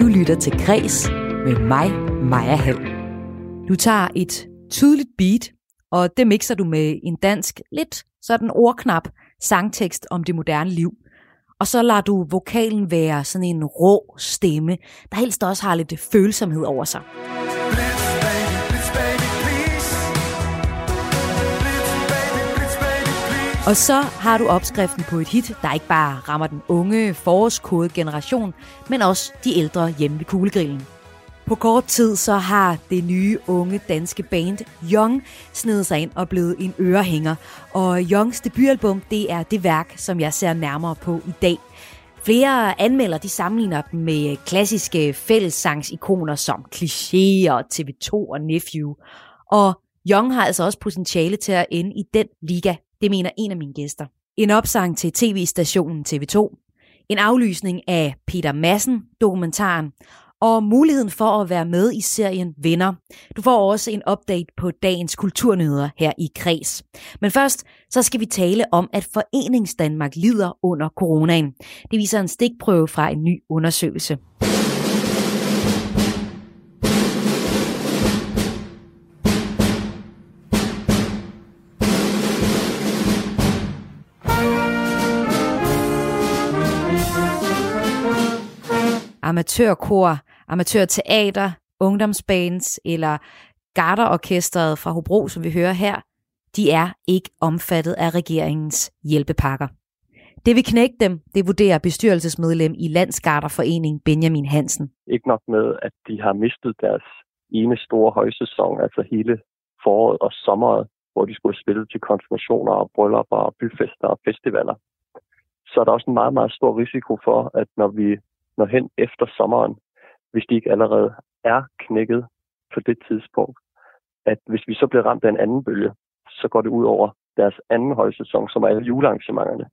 Du lytter til Græs med mig, Maja Hall. Du tager et tydeligt beat, og det mixer du med en dansk, lidt sådan ordknap sangtekst om det moderne liv. Og så lader du vokalen være sådan en rå stemme, der helst også har lidt følsomhed over sig. Og så har du opskriften på et hit, der ikke bare rammer den unge, forårskode generation, men også de ældre hjemme ved kuglegrillen. På kort tid så har det nye unge danske band Young snedet sig ind og blevet en ørehænger. Og Youngs debutalbum, det er det værk, som jeg ser nærmere på i dag. Flere anmelder de sammenligner dem med klassiske fællessangsikoner som Cliché og TV2 og Nephew. Og Young har altså også potentiale til at ende i den liga det mener en af mine gæster. En opsang til tv-stationen TV2, en aflysning af Peter Madsen dokumentaren og muligheden for at være med i serien Venner. Du får også en update på dagens kulturnyheder her i Kreds. Men først så skal vi tale om, at Foreningsdanmark lider under coronaen. Det viser en stikprøve fra en ny undersøgelse. Amatørkor, amatørteater, ungdomsbands eller garderorkestret fra Hobro, som vi hører her, de er ikke omfattet af regeringens hjælpepakker. Det vil knække dem, det vurderer bestyrelsesmedlem i Landsgarderforening Benjamin Hansen. Ikke nok med, at de har mistet deres ene store højsæson, altså hele foråret og sommeret, hvor de skulle spille til konfirmationer og bryllupper og byfester og festivaler. Så er der også en meget, meget stor risiko for, at når vi når hen efter sommeren, hvis de ikke allerede er knækket på det tidspunkt, at hvis vi så bliver ramt af en anden bølge, så går det ud over deres anden højsæson, som er alle julearrangementerne.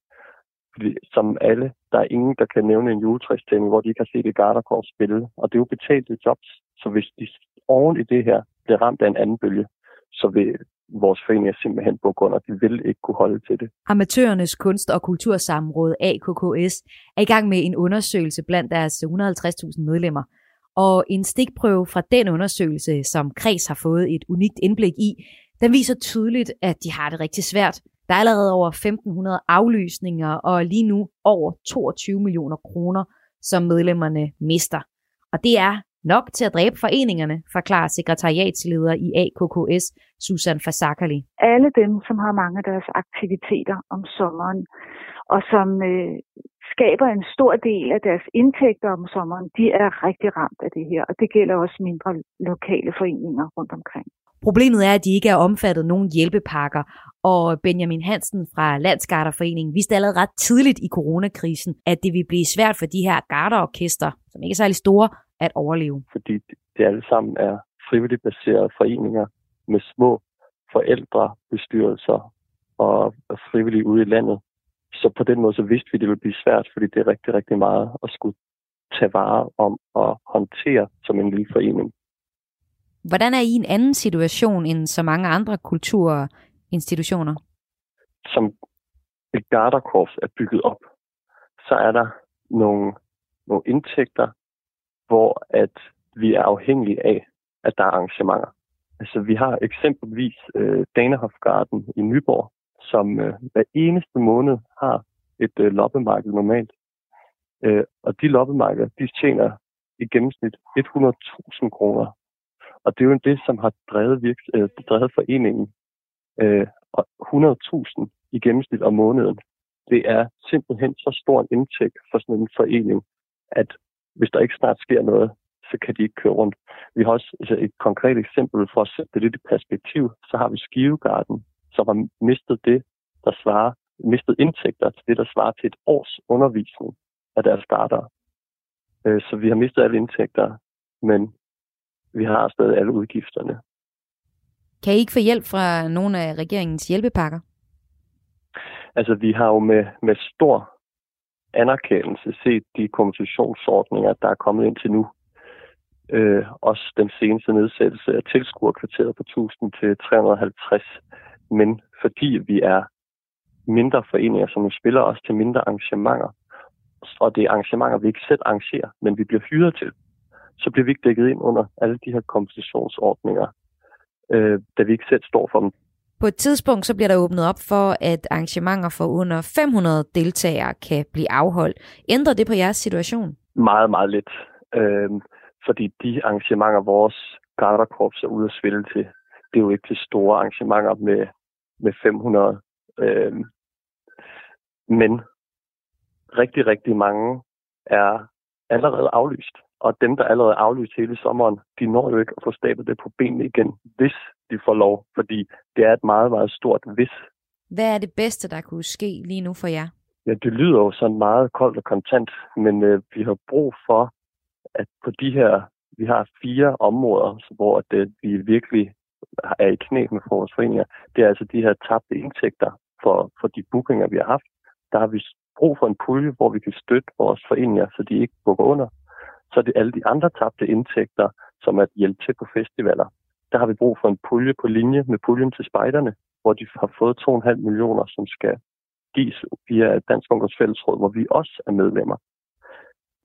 Fordi som alle, der er ingen, der kan nævne en juletræstænding, hvor de ikke har set et garderkort spille. Og det er jo betalte jobs. Så hvis de oven i det her bliver ramt af en anden bølge, så vil vores foreninger simpelthen på grund af, de vil ikke kunne holde til det. Amatørernes kunst- og kultursamråd AKKS er i gang med en undersøgelse blandt deres 150.000 medlemmer. Og en stikprøve fra den undersøgelse, som Kreds har fået et unikt indblik i, den viser tydeligt, at de har det rigtig svært. Der er allerede over 1.500 aflysninger, og lige nu over 22 millioner kroner, som medlemmerne mister. Og det er nok til at dræbe foreningerne, forklarer sekretariatsleder i AKKS, Susan Fasakali. Alle dem, som har mange af deres aktiviteter om sommeren, og som øh, skaber en stor del af deres indtægter om sommeren, de er rigtig ramt af det her, og det gælder også mindre lokale foreninger rundt omkring. Problemet er, at de ikke er omfattet nogen hjælpepakker, og Benjamin Hansen fra Landsgarderforeningen viste allerede ret tidligt i coronakrisen, at det ville blive svært for de her garderorkester, som ikke er særlig store, at overleve. Fordi det alle sammen er frivilligt baserede foreninger med små forældre, bestyrelser og frivillige ude i landet. Så på den måde så vidste vi, at det ville blive svært, fordi det er rigtig, rigtig meget at skulle tage vare om og håndtere som en lille forening. Hvordan er I en anden situation end så mange andre kulturinstitutioner? Som et garderkorps er bygget op, så er der nogle, nogle indtægter, hvor at vi er afhængige af, at der er arrangementer. Altså, vi har eksempelvis øh, Danehofgarden i Nyborg, som øh, hver eneste måned har et øh, loppemarked normalt. Øh, og de loppemarkeder, de tjener i gennemsnit 100.000 kroner. Og det er jo det, som har drevet, virks- øh, drevet foreningen. Øh, og 100.000 i gennemsnit om måneden. Det er simpelthen så stor en indtægt for sådan en forening, at hvis der ikke snart sker noget, så kan de ikke køre rundt. Vi har også altså et konkret eksempel for at sætte det lidt i perspektiv. Så har vi Skivegarden, som har mistet det, der svarer, mistet indtægter til det, der svarer til et års undervisning af deres garder. Øh, så vi har mistet alle indtægter, men vi har stadig alle udgifterne. Kan I ikke få hjælp fra nogle af regeringens hjælpepakker? Altså, vi har jo med, med stor anerkendelse set de kompensationsordninger, der er kommet ind til nu. Øh, også den seneste nedsættelse af tilskuerkvarteret på 1000 til 350. Men fordi vi er mindre foreninger, som spiller os til mindre arrangementer, og det er arrangementer, vi ikke selv arrangerer, men vi bliver hyret til. så bliver vi ikke dækket ind under alle de her kompensationsordninger, øh, da vi ikke selv står for dem. På et tidspunkt så bliver der åbnet op for, at arrangementer for under 500 deltagere kan blive afholdt. Ændrer det på jeres situation? Meget, meget lidt. Øh, fordi de arrangementer, vores garderkorps er ude at spille til, det er jo ikke til store arrangementer med, med 500. Øh, men rigtig, rigtig mange er allerede aflyst. Og dem, der allerede er aflyst hele sommeren, de når jo ikke at få stablet det på benene igen, hvis de får lov. Fordi det er et meget, meget stort hvis. Hvad er det bedste, der kunne ske lige nu for jer? Ja, det lyder jo sådan meget koldt og kontant, men øh, vi har brug for, at på de her, vi har fire områder, hvor det, vi virkelig er i knæ med vores foreninger. Det er altså de her tabte indtægter for, for de bookinger, vi har haft. Der har vi brug for en pulje, hvor vi kan støtte vores foreninger, så de ikke bukker under. Så er det alle de andre tabte indtægter, som at hjælpe til på festivaler. Der har vi brug for en pulje på linje med puljen til spejderne, hvor de har fået 2,5 millioner, som skal gives via Dansk Ungdoms Fællesråd, hvor vi også er medlemmer.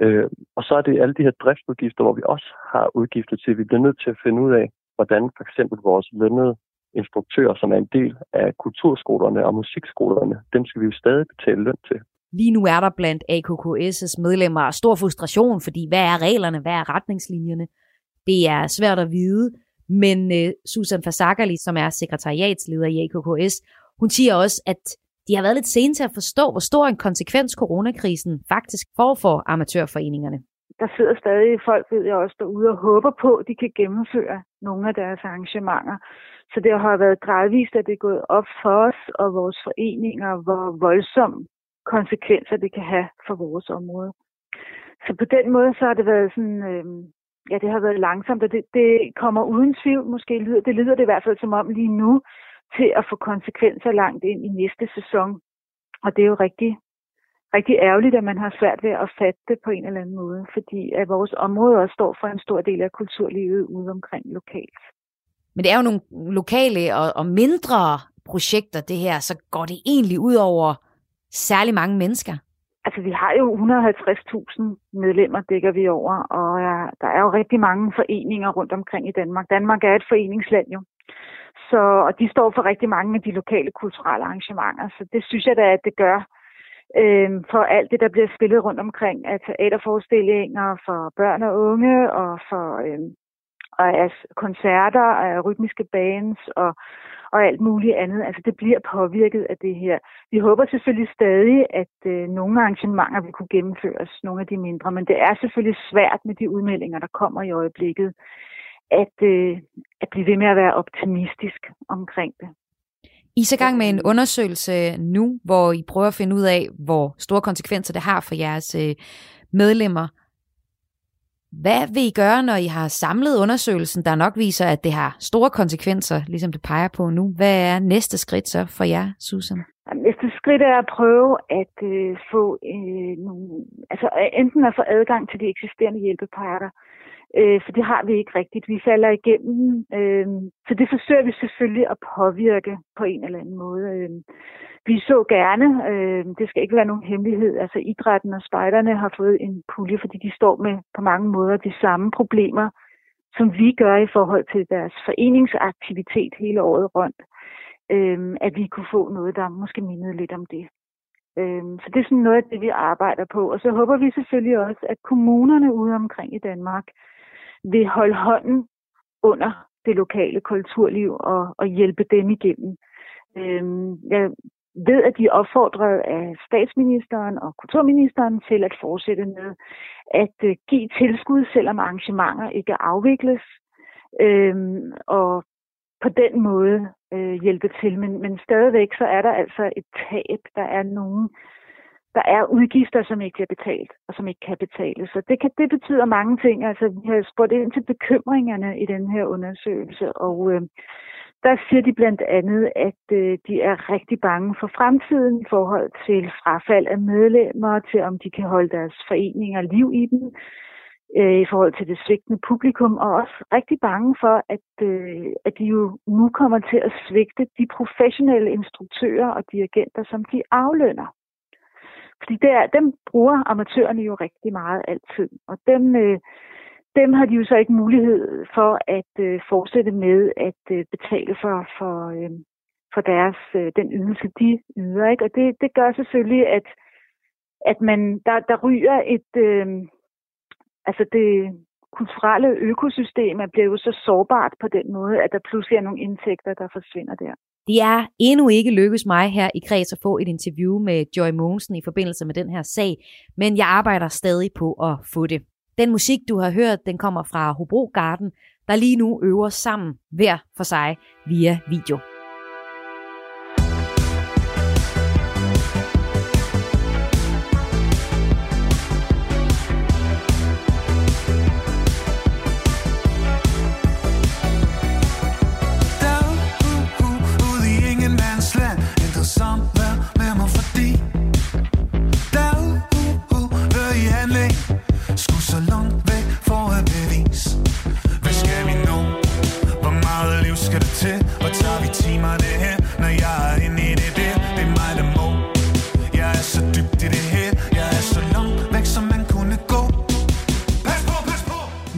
Øh, og så er det alle de her driftsudgifter, hvor vi også har udgifter til. Vi bliver nødt til at finde ud af, hvordan for eksempel vores lønnede instruktører, som er en del af kulturskolerne og musikskolerne, dem skal vi jo stadig betale løn til. Lige nu er der blandt AKKS' medlemmer stor frustration, fordi hvad er reglerne, hvad er retningslinjerne? Det er svært at vide, men øh, Susan Fasakali, som er sekretariatsleder i AKKS, hun siger også, at de har været lidt sene til at forstå, hvor stor en konsekvens coronakrisen faktisk får for amatørforeningerne. Der sidder stadig folk, ved jeg også, derude og håber på, at de kan gennemføre nogle af deres arrangementer. Så det har været gradvist, at det er gået op for os og vores foreninger, hvor voldsomme konsekvenser det kan have for vores område. Så på den måde så har det været sådan, øh, ja, det har været langsomt, og det, det kommer uden tvivl, måske lyder, det lyder det i hvert fald som om lige nu, til at få konsekvenser langt ind i næste sæson. Og det er jo rigtig, rigtig ærgerligt, at man har svært ved at fatte det på en eller anden måde, fordi at vores område også står for en stor del af kulturlivet ude omkring lokalt. Men det er jo nogle lokale og, og mindre projekter, det her, så går det egentlig ud over særlig mange mennesker? Altså, vi har jo 150.000 medlemmer, dækker vi over, og ja, der er jo rigtig mange foreninger rundt omkring i Danmark. Danmark er et foreningsland jo. Så, og de står for rigtig mange af de lokale kulturelle arrangementer, så det synes jeg da, at det gør øh, for alt det, der bliver spillet rundt omkring af teaterforestillinger for børn og unge, og for øh, og af koncerter, af rytmiske bands og, og alt muligt andet. Altså det bliver påvirket af det her. Vi håber selvfølgelig stadig, at øh, nogle arrangementer vil kunne gennemføres, nogle af de mindre, men det er selvfølgelig svært med de udmeldinger, der kommer i øjeblikket at, øh, at blive ved med at være optimistisk omkring det. I er så gang med en undersøgelse nu, hvor I prøver at finde ud af, hvor store konsekvenser det har for jeres øh, medlemmer. Hvad vil I gøre, når I har samlet undersøgelsen, der nok viser, at det har store konsekvenser, ligesom det peger på nu? Hvad er næste skridt så for jer, Susan? Næste skridt er at prøve at øh, få øh, nogle, altså øh, enten at få adgang til de eksisterende hjælpepakker, Øh, øh, for det har vi ikke rigtigt. Vi falder igennem. Øh, så det forsøger vi selvfølgelig at påvirke på en eller anden måde. Øh, vi så gerne, øh, det skal ikke være nogen hemmelighed, altså idrætten og spejderne har fået en pulje, fordi de står med på mange måder de samme problemer, som vi gør i forhold til deres foreningsaktivitet hele året rundt. Øh, at vi kunne få noget, der måske mindede lidt om det. Øh, så det er sådan noget af det, vi arbejder på. Og så håber vi selvfølgelig også, at kommunerne ude omkring i Danmark vil holde hånden under det lokale kulturliv og, og hjælpe dem igennem. Øhm, jeg ved, at de er opfordret af statsministeren og kulturministeren til at fortsætte med at øh, give tilskud, selvom arrangementer ikke afvikles, øhm, og på den måde øh, hjælpe til. Men, men stadigvæk så er der altså et tab. Der er nogen, der er udgifter, som ikke bliver betalt, og som ikke kan betales. Så det, kan, det betyder mange ting. Altså, vi har spurgt ind til bekymringerne i den her undersøgelse, og øh, der siger de blandt andet, at øh, de er rigtig bange for fremtiden i forhold til frafald af medlemmer, til om de kan holde deres foreninger liv i den, øh, i forhold til det svigtende publikum, og også rigtig bange for, at, øh, at de jo nu kommer til at svigte de professionelle instruktører og dirigenter, som de aflønner. Fordi der, dem bruger amatørerne jo rigtig meget altid. Og dem, øh, dem har de jo så ikke mulighed for at øh, fortsætte med at øh, betale for, for, øh, for deres, øh, den ydelse, de yder. Ikke? Og det, det gør selvfølgelig, at, at man, der, der ryger et, øh, altså det kulturelle økosystem er blevet så sårbart på den måde, at der pludselig er nogle indtægter, der forsvinder der. Det er endnu ikke lykkedes mig her i Kreds at få et interview med Joy Mogensen i forbindelse med den her sag, men jeg arbejder stadig på at få det. Den musik, du har hørt, den kommer fra Hobro Garden, der lige nu øver sammen hver for sig via video.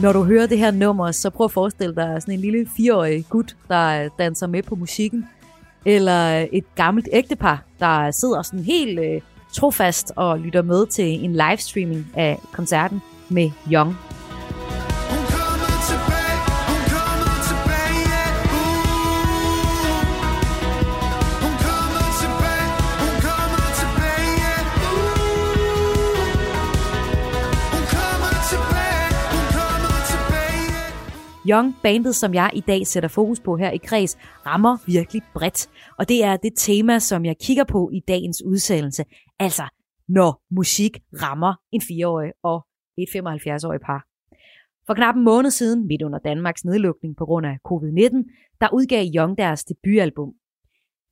Når du hører det her nummer, så prøv at forestille dig sådan en lille fireårig gut, der danser med på musikken. Eller et gammelt ægtepar, der sidder sådan helt øh, trofast og lytter med til en livestreaming af koncerten med Young. Young, bandet, som jeg i dag sætter fokus på her i Kreds, rammer virkelig bredt. Og det er det tema, som jeg kigger på i dagens udsendelse. Altså, når musik rammer en 4-årig og et 75-årig par. For knap en måned siden, midt under Danmarks nedlukning på grund af covid-19, der udgav Young deres debutalbum.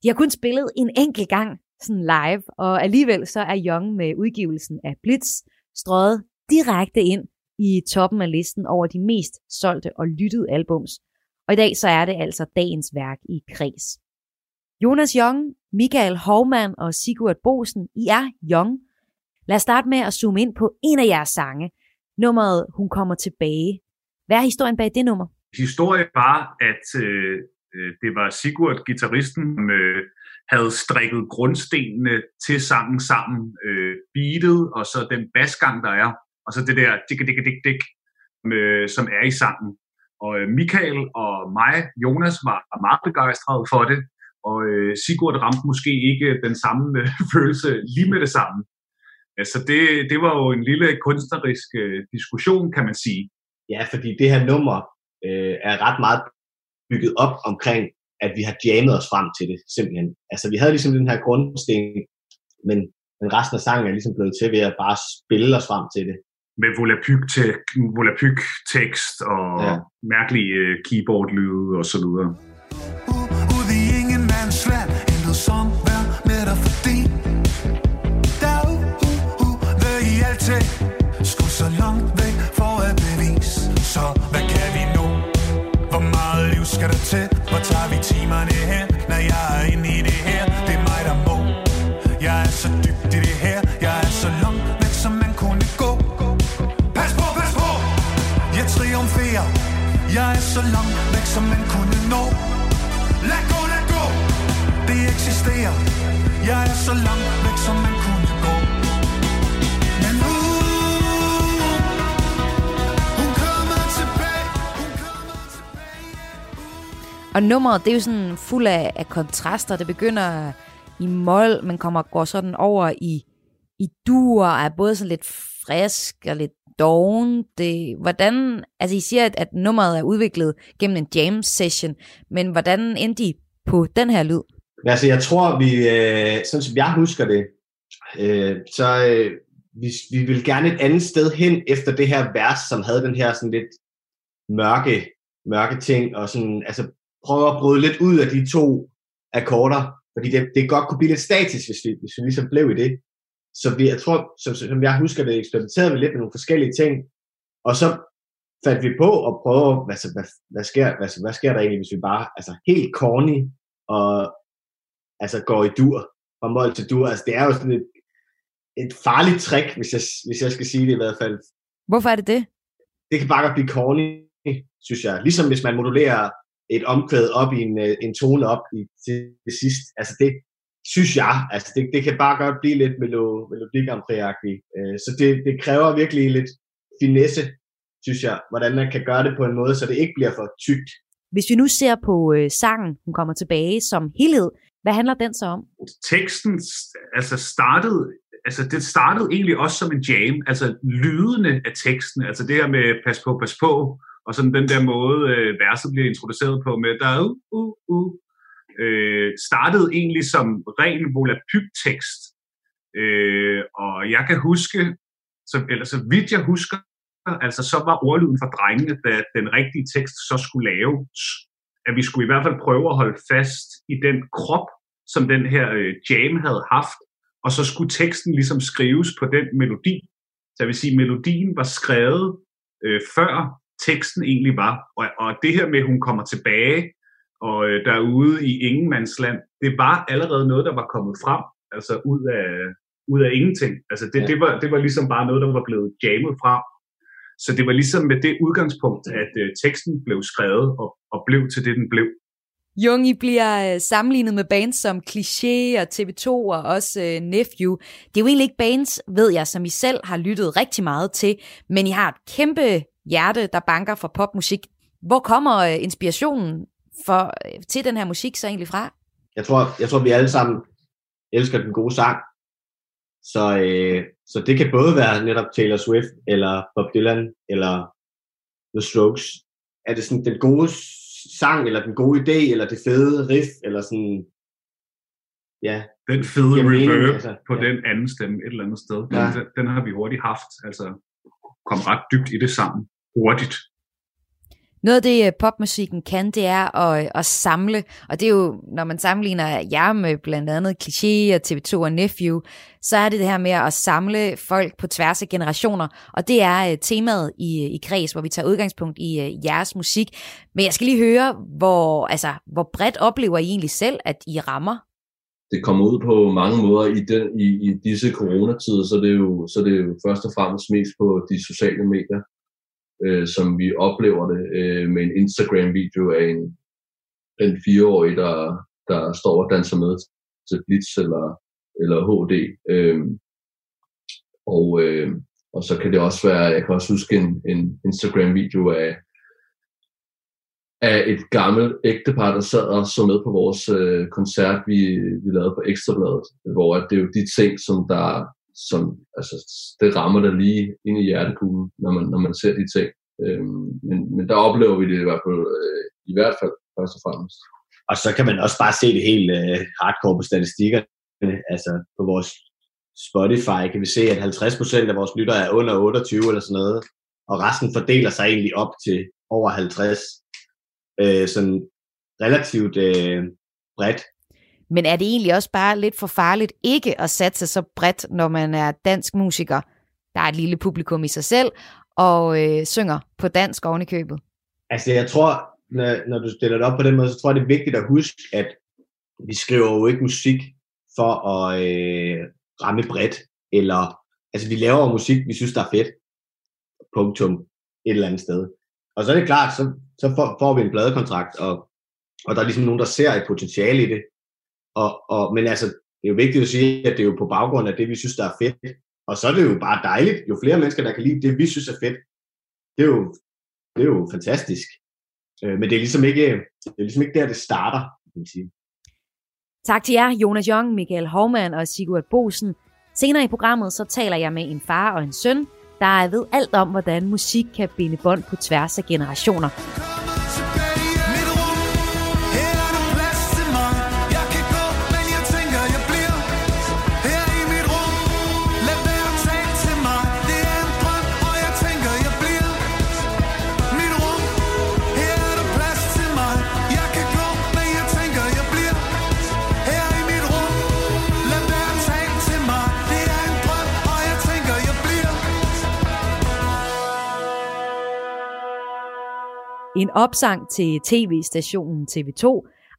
De har kun spillet en enkelt gang sådan live, og alligevel så er Young med udgivelsen af Blitz strøget direkte ind i toppen af listen over de mest solgte og lyttede albums. Og i dag så er det altså dagens værk i kreds. Jonas Young, Michael Hovman og Sigurd Bosen, I er Young. Lad os starte med at zoome ind på en af jeres sange, nummeret Hun kommer tilbage. Hvad er historien bag det nummer? Historien var, at øh, øh det var Sigurd, gitarristen, som øh, havde strikket grundstenene til sangen sammen. Øh, beatet og så den basgang, der er, og så det der dik dik dik dik øh, som er i sangen. Og øh, Michael og mig, Jonas, var meget begejstrede for det, og øh, Sigurd ramte måske ikke den samme øh, følelse lige med det samme. Altså det, det var jo en lille kunstnerisk øh, diskussion, kan man sige. Ja, fordi det her nummer øh, er ret meget bygget op omkring, at vi har jammet os frem til det, simpelthen. Altså vi havde ligesom den her grundsten, men, men resten af sangen er ligesom blevet til ved at bare spille os frem til det med volapyk, tekst og ja. mærkelige uh, keyboard-lyde og så videre. Jeg er så langt væk, som man kunne nå. Lad gå, lad gå. Det eksisterer. Jeg er så langt væk, som man kunne gå. Men nu Og nummeret, det er jo sådan fuld af, af kontraster. Det begynder i mol, men kommer går sådan over i, i duer, er både sådan lidt frisk og lidt doven. Det, hvordan, altså I siger, at, at nummeret er udviklet gennem en jam session, men hvordan endte I på den her lyd? Altså jeg tror, vi, øh, sådan som jeg husker det, øh, så øh, vi, vi vil gerne et andet sted hen efter det her vers, som havde den her sådan lidt mørke, mørke ting, og sådan, altså prøve at bryde lidt ud af de to akkorder, fordi det, det godt kunne blive lidt statisk, hvis vi, hvis vi ligesom blev i det. Så vi, jeg tror, som, som jeg husker det, eksperimenterede vi lidt med nogle forskellige ting, og så fandt vi på at prøve, hvad, hvad, hvad, sker, hvad, hvad sker der egentlig, hvis vi bare, altså helt corny, og altså går i dur, fra mål til dur. Altså det er jo sådan et, et farligt trick, hvis jeg, hvis jeg skal sige det i hvert fald. Hvorfor er det det? det kan bare godt blive corny, synes jeg. Ligesom hvis man modulerer et omkvæd op i en, øh, en tone op i, til, til sidst. Altså det synes jeg, altså det, det kan bare godt blive lidt melo, melodikampriagtigt. Øh, så det, det kræver virkelig lidt finesse, synes jeg, hvordan man kan gøre det på en måde, så det ikke bliver for tykt. Hvis vi nu ser på øh, sangen, hun kommer tilbage som helhed, hvad handler den så om? Teksten altså startede altså det startede egentlig også som en jam, altså lydene af teksten, altså det her med pas på, pas på, og sådan den der måde, øh, verset bliver introduceret på med, der uh, uh, uh, øh, startede egentlig som ren volapyk-tekst. Øh, og jeg kan huske, så, eller så vidt jeg husker, altså så var ordlyden for drengene, da den rigtige tekst så skulle laves, at vi skulle i hvert fald prøve at holde fast i den krop, som den her øh, jam havde haft, og så skulle teksten ligesom skrives på den melodi. Så jeg vil sige, at melodien var skrevet øh, før teksten egentlig var. Og, og det her med, at hun kommer tilbage og øh, derude i ingenmandsland, det var allerede noget, der var kommet frem, altså ud af, ud af ingenting. Altså det, ja. det, var, det var ligesom bare noget, der var blevet jammet frem. Så det var ligesom med det udgangspunkt, at øh, teksten blev skrevet og, og blev til det, den blev. Jung, I bliver øh, sammenlignet med bands som Cliché og TV2 og også uh, Nephew. Det er jo egentlig ikke bands, ved jeg, som I selv har lyttet rigtig meget til, men I har et kæmpe hjerte, der banker for popmusik. Hvor kommer uh, inspirationen for, uh, til den her musik så egentlig fra? Jeg tror, jeg tror, vi alle sammen elsker den gode sang. Så, øh, så det kan både være netop Taylor Swift, eller Bob Dylan, eller The Strokes. Er det sådan den gode sang, eller den gode idé, eller det fede riff, eller sådan, ja. Den fede reverb altså, på ja. den anden stemme et eller andet sted, ja. den, den har vi hurtigt haft, altså kom ret dybt i det sammen, hurtigt. Noget af det, øh, popmusikken kan, det er at, øh, at samle, og det er jo, når man sammenligner jer med blandt andet Cliché og TV2 og Nephew, så er det det her med at samle folk på tværs af generationer, og det er øh, temaet i, i Kreds, hvor vi tager udgangspunkt i uh, jeres musik. Men jeg skal lige høre, hvor, altså, hvor bredt oplever I egentlig selv, at I rammer? Det kommer ud på mange måder i, den, i, i disse coronatider, så det, er jo, så det er jo først og fremmest mest på de sociale medier øh, som vi oplever det øh, med en Instagram-video af en, en fireårig, der, der står og danser med til Blitz eller, eller HD. Øh, og, øh, og så kan det også være, jeg kan også huske en, en Instagram-video af, af et gammelt ægtepar, der sad og så med på vores øh, koncert, vi, vi lavede på Ekstrabladet, hvor det er jo de ting, som der som, altså, det rammer der lige ind i hjertekuglen, når man, når man ser de ting. Øhm, men, men der oplever vi det i hvert fald, øh, i hvert fald først og fremmest. Og så kan man også bare se det helt øh, hardcore på statistikker. Altså på vores Spotify kan vi se, at 50% af vores lyttere er under 28 eller sådan noget, og resten fordeler sig egentlig op til over 50. Øh, sådan relativt øh, bredt. Men er det egentlig også bare lidt for farligt ikke at satse så bredt, når man er dansk musiker? Der er et lille publikum i sig selv, og øh, synger på dansk oven i købet? Altså jeg tror, når, når du stiller det op på den måde, så tror jeg, det er vigtigt at huske, at vi skriver jo ikke musik for at øh, ramme bredt, eller altså vi laver musik, vi synes, der er fedt, punktum, et eller andet sted. Og så er det klart, så, så får, får vi en pladekontrakt, og, og der er ligesom nogen, der ser et potentiale i det, og, og, men altså, det er jo vigtigt at sige, at det er jo på baggrund af det, vi synes, der er fedt. Og så er det jo bare dejligt. Jo flere mennesker, der kan lide det, vi synes er fedt, det er jo, det er jo fantastisk. Øh, men det er ligesom ikke, det er ligesom ikke der, det starter, kan man sige. Tak til jer, Jonas Jong, Michael Hovmann og Sigurd Bosen. Senere i programmet så taler jeg med en far og en søn, der ved alt om, hvordan musik kan binde bånd på tværs af generationer. En opsang til tv-stationen TV2,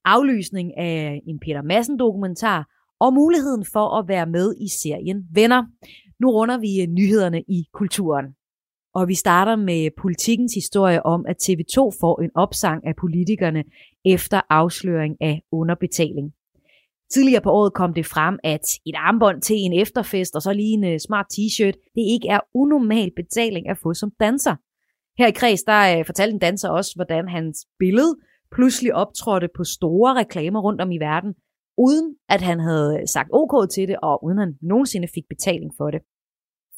aflysning af en Peter Madsen dokumentar og muligheden for at være med i serien Venner. Nu runder vi øh, nyhederne i kulturen. Og vi starter med politikens historie om, at TV2 får en opsang af politikerne efter afsløring af underbetaling. Tidligere på året kom det frem, at et armbånd til en efterfest og så lige en øh, smart t-shirt, det ikke er unormal betaling at få som danser. Her i kreds, der øh, fortalte en danser også, hvordan hans billede pludselig optrådte på store reklamer rundt om i verden, uden at han havde øh, sagt OK til det, og uden at han nogensinde fik betaling for det.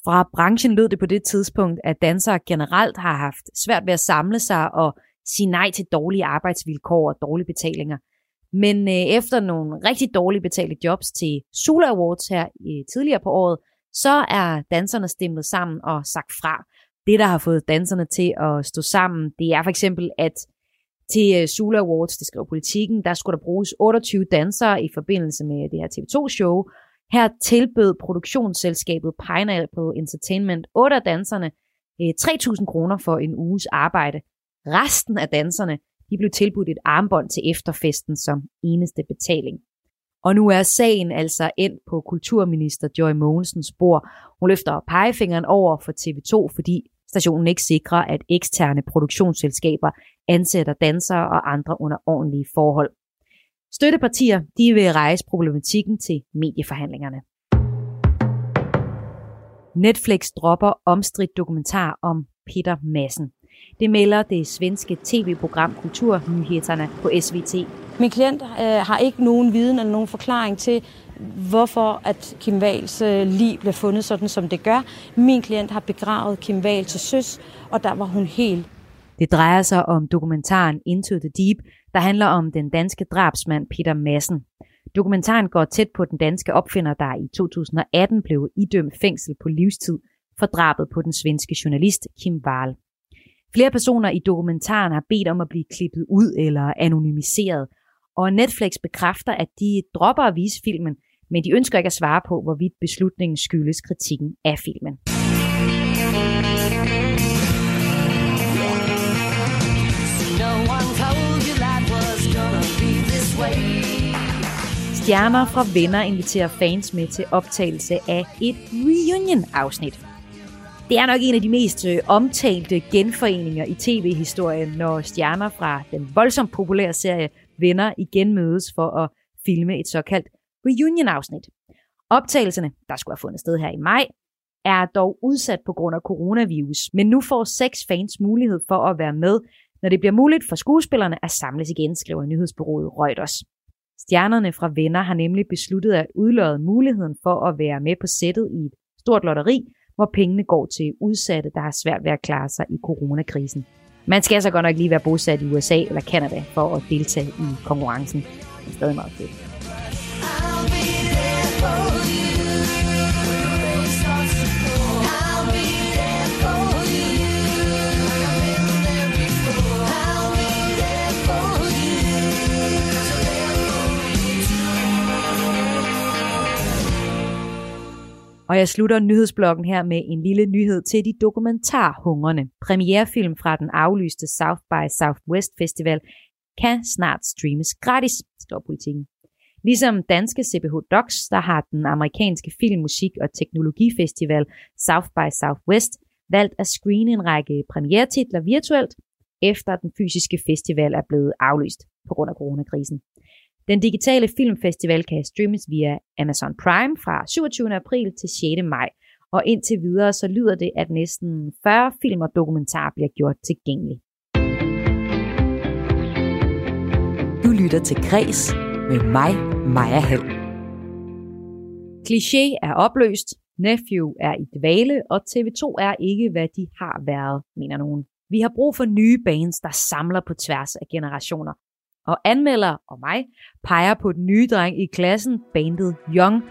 Fra branchen lød det på det tidspunkt, at dansere generelt har haft svært ved at samle sig og sige nej til dårlige arbejdsvilkår og dårlige betalinger. Men øh, efter nogle rigtig dårligt betalte jobs til Sula Awards her i, tidligere på året, så er danserne stemmet sammen og sagt fra. Det, der har fået danserne til at stå sammen, det er for eksempel, at til øh, Sula Awards, det skriver politikken, der skulle der bruges 28 dansere i forbindelse med det her TV2-show. Her tilbød produktionsselskabet Pineapple Entertainment 8 af danserne øh, 3.000 kroner for en uges arbejde. Resten af danserne de blev tilbudt et armbånd til efterfesten som eneste betaling. Og nu er sagen altså endt på kulturminister Joy Mogensens bord. Hun løfter pegefingeren over for TV2, fordi stationen ikke sikrer, at eksterne produktionsselskaber ansætter dansere og andre under ordentlige forhold. Støttepartier de vil rejse problematikken til medieforhandlingerne. Netflix dropper omstridt dokumentar om Peter Madsen. Det melder det svenske tv-program Kulturnyhederne på SVT. Min klient øh, har ikke nogen viden eller nogen forklaring til, hvorfor at Kim Wals øh, lig blev fundet sådan, som det gør. Min klient har begravet Kim Wahl til søs, og der var hun helt. Det drejer sig om dokumentaren Into the Deep, der handler om den danske drabsmand Peter Madsen. Dokumentaren går tæt på den danske opfinder, der i 2018 blev idømt fængsel på livstid for drabet på den svenske journalist Kim Wahl. Flere personer i dokumentaren har bedt om at blive klippet ud eller anonymiseret, og Netflix bekræfter, at de dropper at vise filmen, men de ønsker ikke at svare på, hvorvidt beslutningen skyldes kritikken af filmen. Stjerner fra Venner inviterer fans med til optagelse af et reunion-afsnit. Det er nok en af de mest øh, omtalte genforeninger i tv-historien, når stjerner fra den voldsomt populære serie Venner igen mødes for at filme et såkaldt reunion-afsnit. Optagelserne, der skulle have fundet sted her i maj, er dog udsat på grund af coronavirus, men nu får seks fans mulighed for at være med, når det bliver muligt for skuespillerne at samles igen, skriver nyhedsbureauet Reuters. Stjernerne fra Venner har nemlig besluttet at udløje muligheden for at være med på sættet i et stort lotteri, hvor pengene går til udsatte, der har svært ved at klare sig i coronakrisen. Man skal altså godt nok lige være bosat i USA eller Kanada for at deltage i konkurrencen. Det er stadig meget fedt. Og jeg slutter nyhedsblokken her med en lille nyhed til de dokumentarhungrende. Premierefilm fra den aflyste South by Southwest Festival kan snart streames gratis, står politikken. Ligesom danske CBH Docs, der har den amerikanske film, musik og teknologifestival South by Southwest valgt at screene en række premiertitler virtuelt, efter den fysiske festival er blevet aflyst på grund af coronakrisen. Den digitale filmfestival kan streames via Amazon Prime fra 27. april til 6. maj, og indtil videre så lyder det, at næsten 40 film og dokumentar bliver gjort tilgængelige. Du lytter til Græs med mig, Maja Hall. Kliché er opløst, Nephew er i dvale, og TV2 er ikke, hvad de har været, mener nogen. Vi har brug for nye bands, der samler på tværs af generationer, og anmelder og mig peger på den nye dreng i klassen, bandet Young.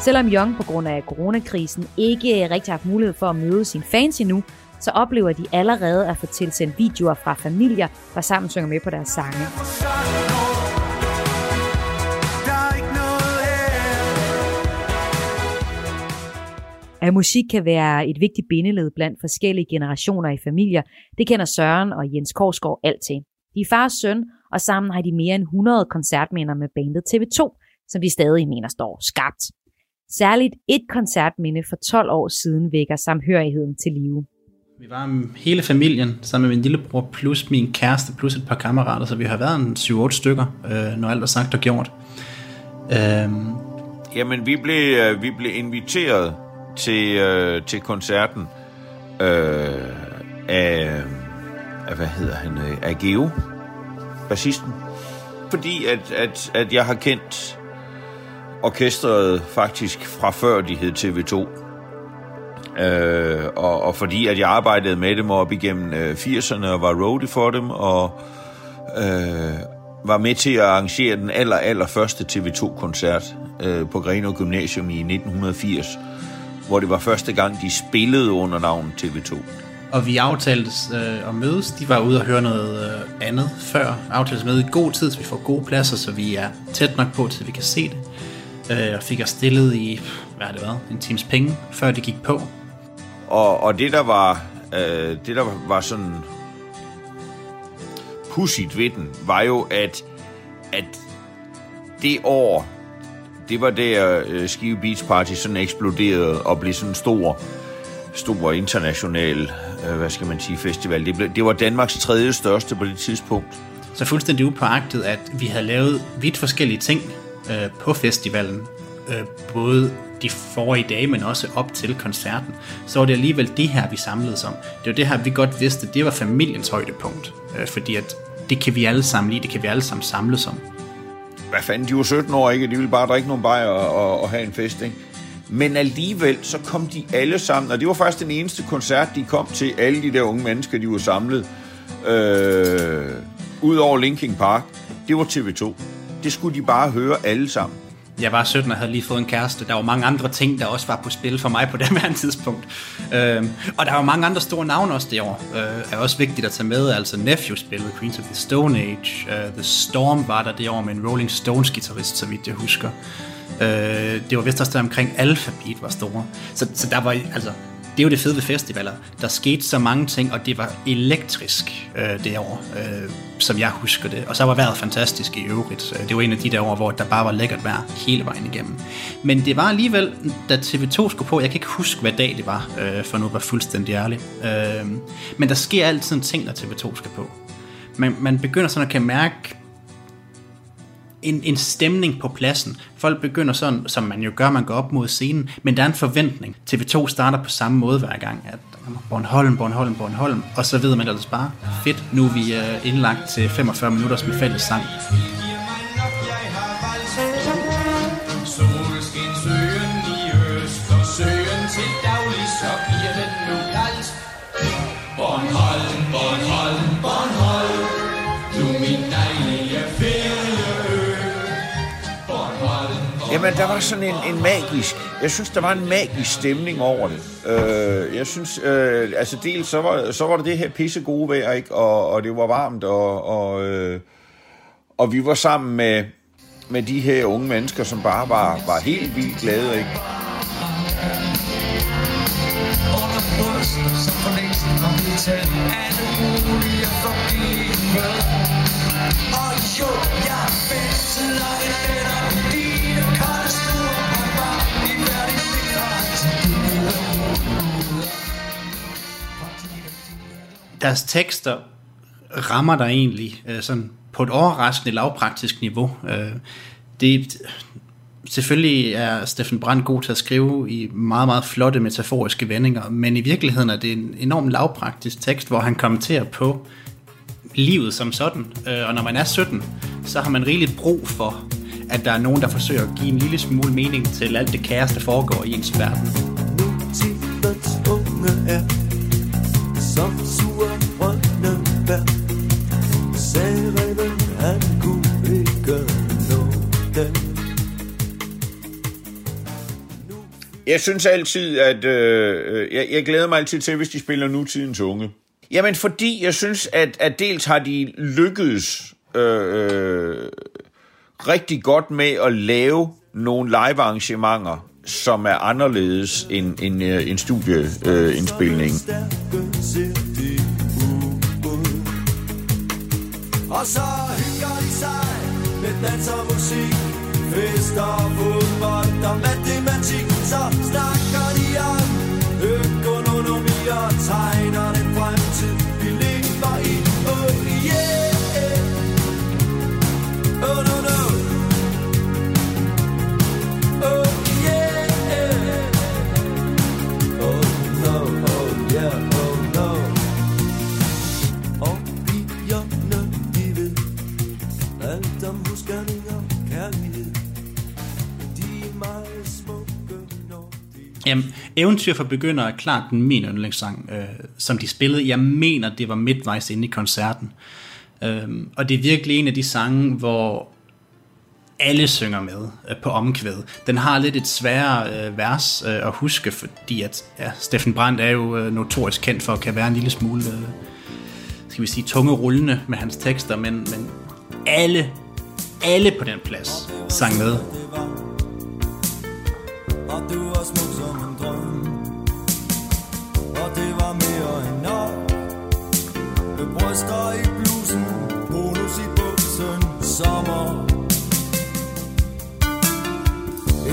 Selvom Young på grund af coronakrisen ikke rigtig har haft mulighed for at møde sine fans endnu, så oplever de allerede at få tilsendt videoer fra familier, der sammen synger med på deres sange. At musik kan være et vigtigt bindeled blandt forskellige generationer i familier, det kender Søren og Jens Korsgaard alt til. De er fars søn, og sammen har de mere end 100 koncertminder med bandet TV2, som de stadig mener står skarpt. Særligt et koncertminde for 12 år siden vækker samhørigheden til live. Vi var hele familien sammen med min lillebror plus min kæreste plus et par kammerater, så vi har været en 7-8 stykker, øh, når alt er sagt og gjort. Øhm. Jamen, vi blev, øh, vi blev inviteret til, øh, til koncerten øh, af, af, hvad hedder han, øh, af Geo, bassisten. Fordi at, at, at jeg har kendt orkestret faktisk fra før de hed TV2. Øh, og, og fordi at jeg arbejdede med dem op igennem øh, 80'erne og var roadie for dem, og øh, var med til at arrangere den aller, aller første TV2-koncert øh, på Grenaa Gymnasium i 1980, hvor det var første gang, de spillede under navnet TV2. Og vi aftalte øh, at mødes. De var ude og høre noget øh, andet før. Aftalte med i god tid, så vi får gode pladser, så vi er tæt nok på, til vi kan se det. Øh, og fik os stillet i, hvad har det været, en times penge, før det gik på. Og, og det der var, øh, det der var sådan pudsigt ved den, var jo, at, at det år, det var der uh, Skive Beach Party sådan eksploderede og blev sådan en stor, stor international, uh, hvad skal man sige, festival. Det, blev, det var Danmarks tredje største på det tidspunkt. Så fuldstændig upåagtet, at vi havde lavet vidt forskellige ting uh, på festivalen. Uh, både de forrige dage, men også op til koncerten, så var det alligevel det her, vi samledes om. Det var det her, vi godt vidste, det var familiens højdepunkt. Øh, fordi at det kan vi alle sammen lide, det kan vi alle sammen samles om. Hvad fanden, de var 17 år, ikke? De ville bare drikke nogle bajer og, og, og have en fest, ikke? Men alligevel, så kom de alle sammen, og det var faktisk den eneste koncert, de kom til, alle de der unge mennesker, de var samlet, øh, ud over Linkin Park, det var TV2. Det skulle de bare høre alle sammen. Jeg var 17 og havde lige fået en kæreste. Der var mange andre ting, der også var på spil for mig på det her tidspunkt. Øh, og der var mange andre store navne også det år. Øh, er også vigtigt at tage med. Altså Nephew spillede Queens of the Stone Age. Uh, the Storm var der det år med en Rolling Stones guitarist, så vidt jeg husker. Øh, det var vist også der omkring Alphabet var store. Så, så der var altså det er jo det fede ved festivaler. Der skete så mange ting, og det var elektrisk øh, det år, øh, som jeg husker det. Og så var vejret fantastisk i øvrigt. Øh, det var en af de der år, hvor der bare var lækkert vejr hele vejen igennem. Men det var alligevel, da TV2 skulle på, jeg kan ikke huske, hvad dag det var, øh, for nu var fuldstændig ærlig. Øh, men der sker altid en ting, når TV2 skal på. Man, man begynder sådan at kan mærke en, en stemning på pladsen. Folk begynder sådan, som man jo gør, man går op mod scenen, men der er en forventning. TV2 starter på samme måde hver gang, at Bornholm, Bornholm, Bornholm, og så ved man ellers bare, fedt, nu er vi øh, indlagt til 45 minutter med fælles sang. Jamen, der var sådan en, en magisk... Jeg synes, der var en magisk stemning over det. Øh, jeg synes, øh, altså dels så var, så var det det her pisse gode vejr, ikke? Og, og det var varmt, og, og, øh, og vi var sammen med, med de her unge mennesker, som bare var, var helt vildt glade, ikke? som for længst var blevet Deres tekster rammer der egentlig øh, sådan på et overraskende lavpraktisk niveau. Øh, det, selvfølgelig er Steffen Brandt god til at skrive i meget, meget flotte metaforiske vendinger, men i virkeligheden er det en enormt lavpraktisk tekst, hvor han kommenterer på livet som sådan. Øh, og når man er 17, så har man rigeligt brug for, at der er nogen, der forsøger at give en lille smule mening til alt det kaos, der foregår i ens verden. Nutidens unge er som sur bær. Sagde han kunne ikke nå. Jeg synes altid, at øh, øh, jeg, jeg glæder mig altid til, hvis de spiller nutidens unge. Jamen, fordi jeg synes, at, at dels har de lykkedes øh, øh, rigtig godt med at lave nogle live arrangementer som er anderledes end en, øh, en studieindspilning. Og så hygger de sig med dans og musik Fester, fodbold og matematik Så snakker de om økonomi og tegner den fremtid Jamen, Eventyr for Begynder er klart den min yndlingssang, øh, som de spillede. Jeg mener, det var midtvejs inde i koncerten. Øh, og det er virkelig en af de sange, hvor alle synger med øh, på omkvæd. Den har lidt et sværere øh, vers øh, at huske, fordi at ja, Steffen Brandt er jo øh, notorisk kendt for at kan være en lille smule, øh, skal vi sige, tunge rullende med hans tekster, men, men alle, alle på den plads sang med. Og det var smuk som var mere end nok. Med bryster i blusen Bonus i buksen Sommer.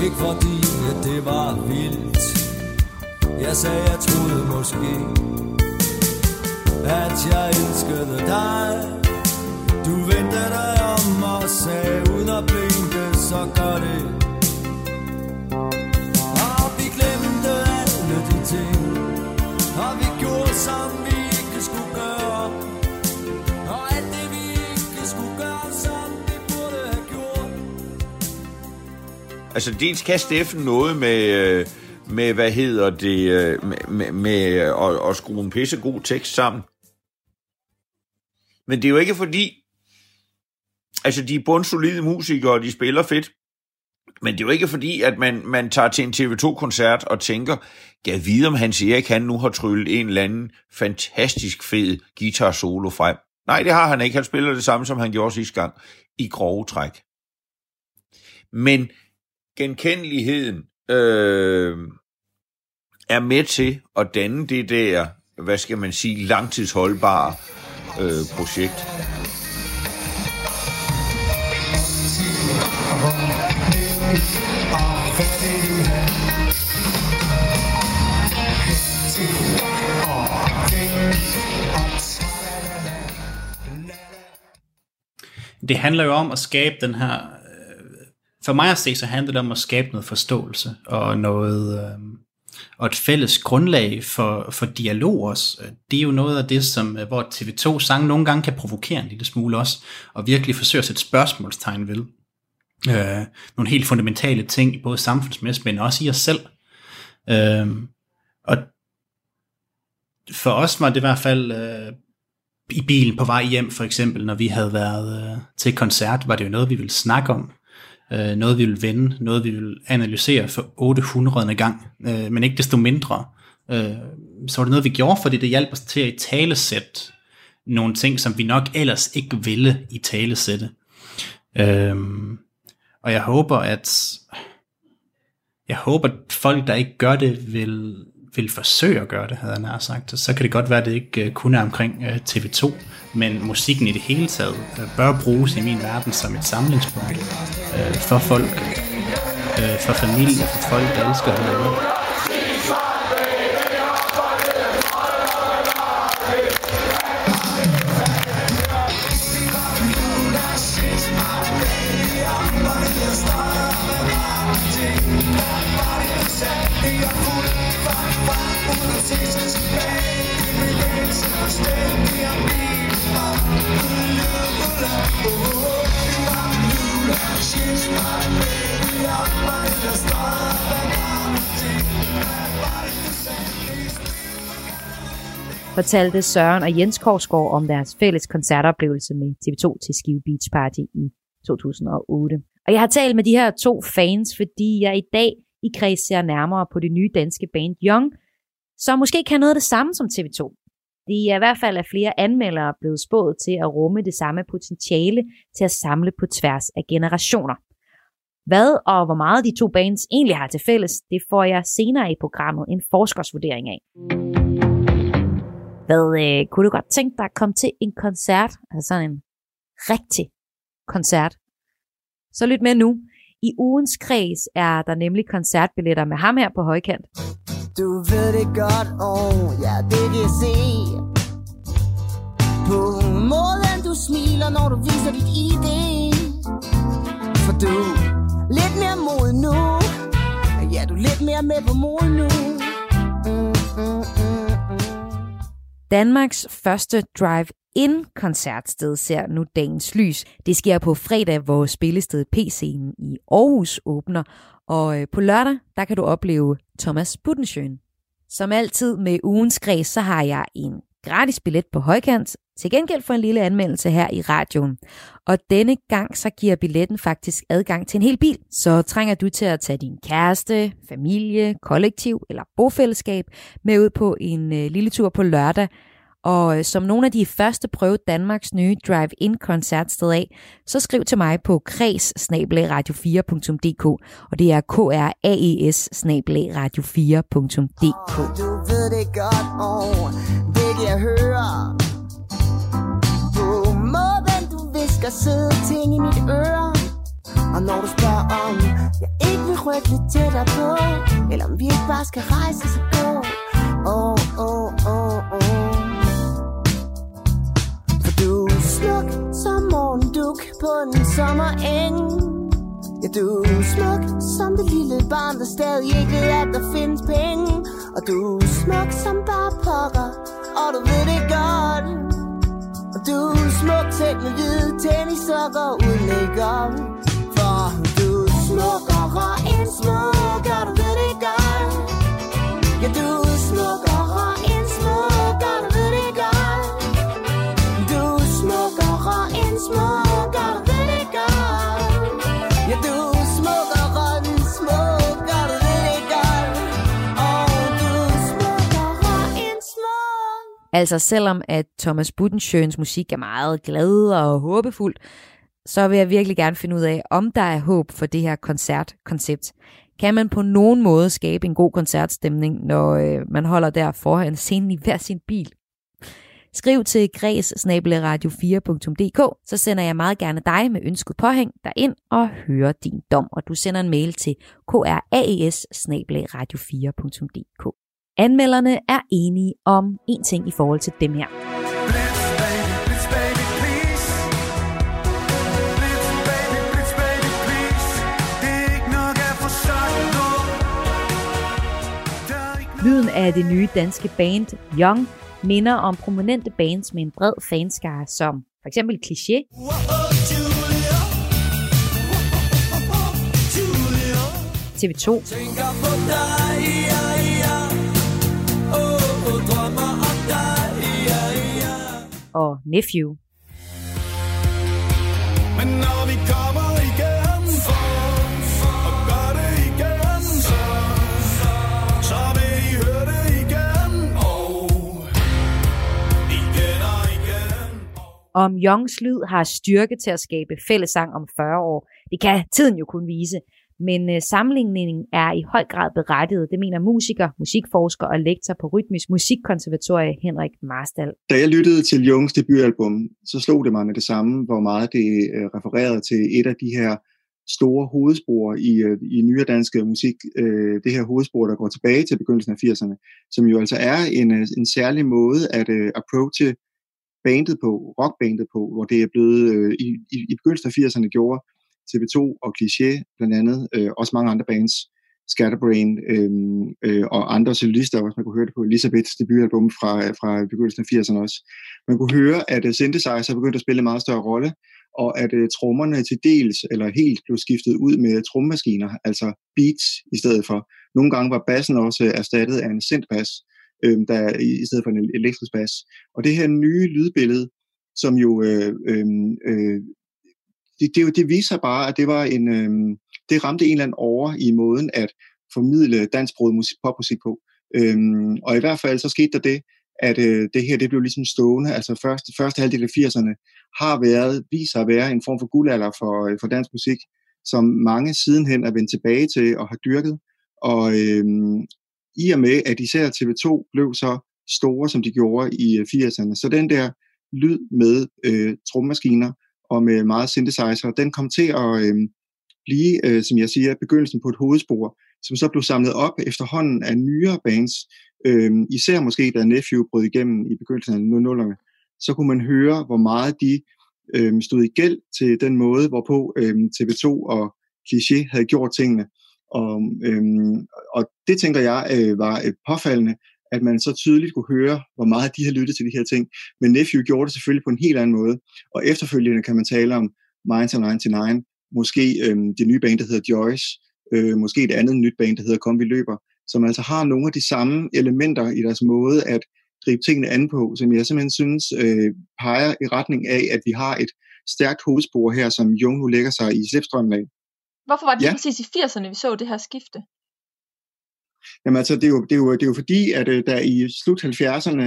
Ikke fordi at det var vildt. Jeg sagde jeg troede måske At jeg elskede dig. Du vendte dig om og sagde uden at blinke Så gør det Altså, dels kan Steffen noget med, øh, med hvad hedder det, øh, med, med, med at, at skrue en pissegod tekst sammen. Men det er jo ikke fordi, altså de er bundsolide musikere, og de spiller fedt. Men det er jo ikke fordi, at man, man tager til en TV2-koncert og tænker, jeg vide om Hans Erik, han nu har tryllet en eller anden fantastisk fed guitar solo frem. Nej, det har han ikke. Han spiller det samme, som han gjorde sidste gang, i grove træk. Men genkendeligheden øh, er med til at danne det der, hvad skal man sige, langtidsholdbare øh, projekt. Det handler jo om at skabe den her... Øh, for mig at se, så handler det om at skabe noget forståelse og noget... øh, Og et fælles grundlag for, for dialog også. Det er jo noget af det, som, øh, hvor TV2 sang nogle gange kan provokere en lille smule også, og virkelig forsøge at sætte spørgsmålstegn ved. Øh, nogle helt fundamentale ting, både samfundsmæssigt, men også i os selv. Øh, og for os var det i hvert fald øh, i bilen på vej hjem, for eksempel, når vi havde været øh, til koncert, var det jo noget, vi ville snakke om. Øh, noget, vi ville vende, noget, vi ville analysere for 800. gang. Øh, men ikke desto mindre, øh, så var det noget, vi gjorde, fordi det hjalp os til at i talesæt nogle ting, som vi nok ellers ikke ville i talesætte. Øh, og jeg håber, at jeg håber, at folk, der ikke gør det, vil, vil forsøge at gøre det, havde jeg nær sagt. Så kan det godt være, at det ikke øh, kun er omkring øh, TV2, men musikken i det hele taget øh, bør bruges i min verden som et samlingspunkt for folk, for familie, for folk, der elsker hinanden. Fortalte Søren og Jens Korsgaard om deres fælles koncertoplevelse med TV2 til Skive Beach Party i 2008. Og jeg har talt med de her to fans, fordi jeg i dag i kreds ser nærmere på det nye danske band Young, som måske kan noget af det samme som TV2. De er i hvert fald af flere anmeldere blevet spået til at rumme det samme potentiale til at samle på tværs af generationer. Hvad og hvor meget de to bands egentlig har til fælles, det får jeg senere i programmet en forskersvurdering af. Hvad øh, kunne du godt tænke dig at komme til en koncert, altså sådan en rigtig koncert? Så lyt med nu. I ugens kreds er der nemlig koncertbilletter med ham her på højkant. Du ved det godt, og ja, det kan jeg se På måden du smiler, når du viser dit ID For du lidt mere mod nu Ja, du er lidt mere med på mod nu mm, mm, mm, mm. Danmarks første en koncertsted ser nu dagens lys. Det sker på fredag, hvor spillestedet P-scenen i Aarhus åbner, og øh, på lørdag, der kan du opleve Thomas Buttensjøen. Som altid med ugens græs, så har jeg en gratis billet på højkant, til gengæld for en lille anmeldelse her i radioen. Og denne gang så giver billetten faktisk adgang til en hel bil, så trænger du til at tage din kæreste, familie, kollektiv eller bofællesskab med ud på en øh, lille tur på lørdag, og øh, som nogle af de første prøve Danmarks nye drive-in koncertsted af, så skriv til mig på kreds radio4.dk, og det er k r a e s radio4.dk. Du ved det godt, og det jeg høre. På måden du visker søde ting i mit øre. Og når du spørger om jeg ikke vil rykke lidt tættere på Eller om vi ikke bare skal rejse så gå. Åh, åh, åh, åh smuk som morgenduk på en sommereng Ja, du er smuk som det lille barn, der stadig ikke ved, at der findes penge. Og du er smuk som bare pokker, og du ved det godt. Og du er smuk selv med hvide tennissokker uden make-up. For du er smukkere end smuk, og du ved det godt. Ja, du er Altså selvom at Thomas Budensjøens musik er meget glad og håbefuld, så vil jeg virkelig gerne finde ud af, om der er håb for det her koncertkoncept. Kan man på nogen måde skabe en god koncertstemning, når øh, man holder der foran scenen i hver sin bil? Skriv til græs radio4.dk, så sender jeg meget gerne dig med ønsket påhæng derind og hører din dom. Og du sender en mail til kraes radio4.dk. Anmelderne er enige om en ting i forhold til dem her. Lyden af det nye danske band Young minder om prominente bands med en bred fanskare som for eksempel Cliché, TV2 tænker på dig, ja, og Nephew. Men når vi kommer igen for, og gør det igen, så, så vil I høre det igen, og igen og igen. Om Youngs lyd har styrke til at skabe fællesang om 40 år, det kan tiden jo kun vise. Men øh, sammenligningen er i høj grad berettiget, det mener musiker, musikforsker og lektor på Rytmisk Musikkonservatorie Henrik Marstal. Da jeg lyttede til Jungs debutalbum, så slog det mig med det samme, hvor meget det øh, refererede til et af de her store hovedspor i, øh, i nyere dansk øh, musik. Øh, det her hovedspor, der går tilbage til begyndelsen af 80'erne, som jo altså er en, øh, en særlig måde at øh, approache bandet på, rockbandet på, hvor det er blevet øh, i, i, i begyndelsen af 80'erne gjorde TV2 og Cliché blandt andet, øh, også mange andre bands, Scatterbrain øh, øh, og andre solister, også man kunne høre det på Elisabeths debutalbum fra, fra begyndelsen af 80'erne også. Man kunne høre, at uh, synthesizer begyndte at spille en meget større rolle, og at uh, trommerne til dels eller helt blev skiftet ud med trommemaskiner, altså beats i stedet for. Nogle gange var bassen også erstattet af en synthbass, øh, der, i, stedet for en elektrisk bas. Og det her nye lydbillede, som jo øh, øhm, øh, det, det, det viser bare, at det var en, øh, det ramte en eller anden over i måden at formidle dansksproget musik, popmusik på. Øhm, og i hvert fald så skete der det, at øh, det her det blev ligesom stående, altså første, første halvdel af 80'erne har været, viser at være en form for guldalder for, øh, for dansk musik, som mange sidenhen er vendt tilbage til og har dyrket. Og øh, i og med, at især TV2 blev så store, som de gjorde i øh, 80'erne, så den der lyd med øh, trommaskiner og med meget synthesizer, den kom til at øh, blive, øh, som jeg siger, begyndelsen på et hovedspor, som så blev samlet op efterhånden af nyere bands, øh, især måske da Nephew brød igennem i begyndelsen af 00'erne, så kunne man høre, hvor meget de øh, stod i gæld til den måde, hvorpå øh, TV2 og Cliché havde gjort tingene. Og, øh, og det tænker jeg øh, var øh, påfaldende, at man så tydeligt kunne høre, hvor meget de har lyttet til de her ting. Men Nephew gjorde det selvfølgelig på en helt anden måde. Og efterfølgende kan man tale om Minds 99, måske øh, det nye band, der hedder Joyce, øh, måske et andet nyt band, der hedder Kom Vi Løber, som altså har nogle af de samme elementer i deres måde at gribe tingene an på, som jeg simpelthen synes øh, peger i retning af, at vi har et stærkt hovedspor her, som Jung nu lægger sig i slipstrømmen af. Hvorfor var det Ja. ja. præcis i 80'erne, vi så det her skifte? Jamen altså, det er jo, det er jo, det er jo fordi, at øh, der i slut 70'erne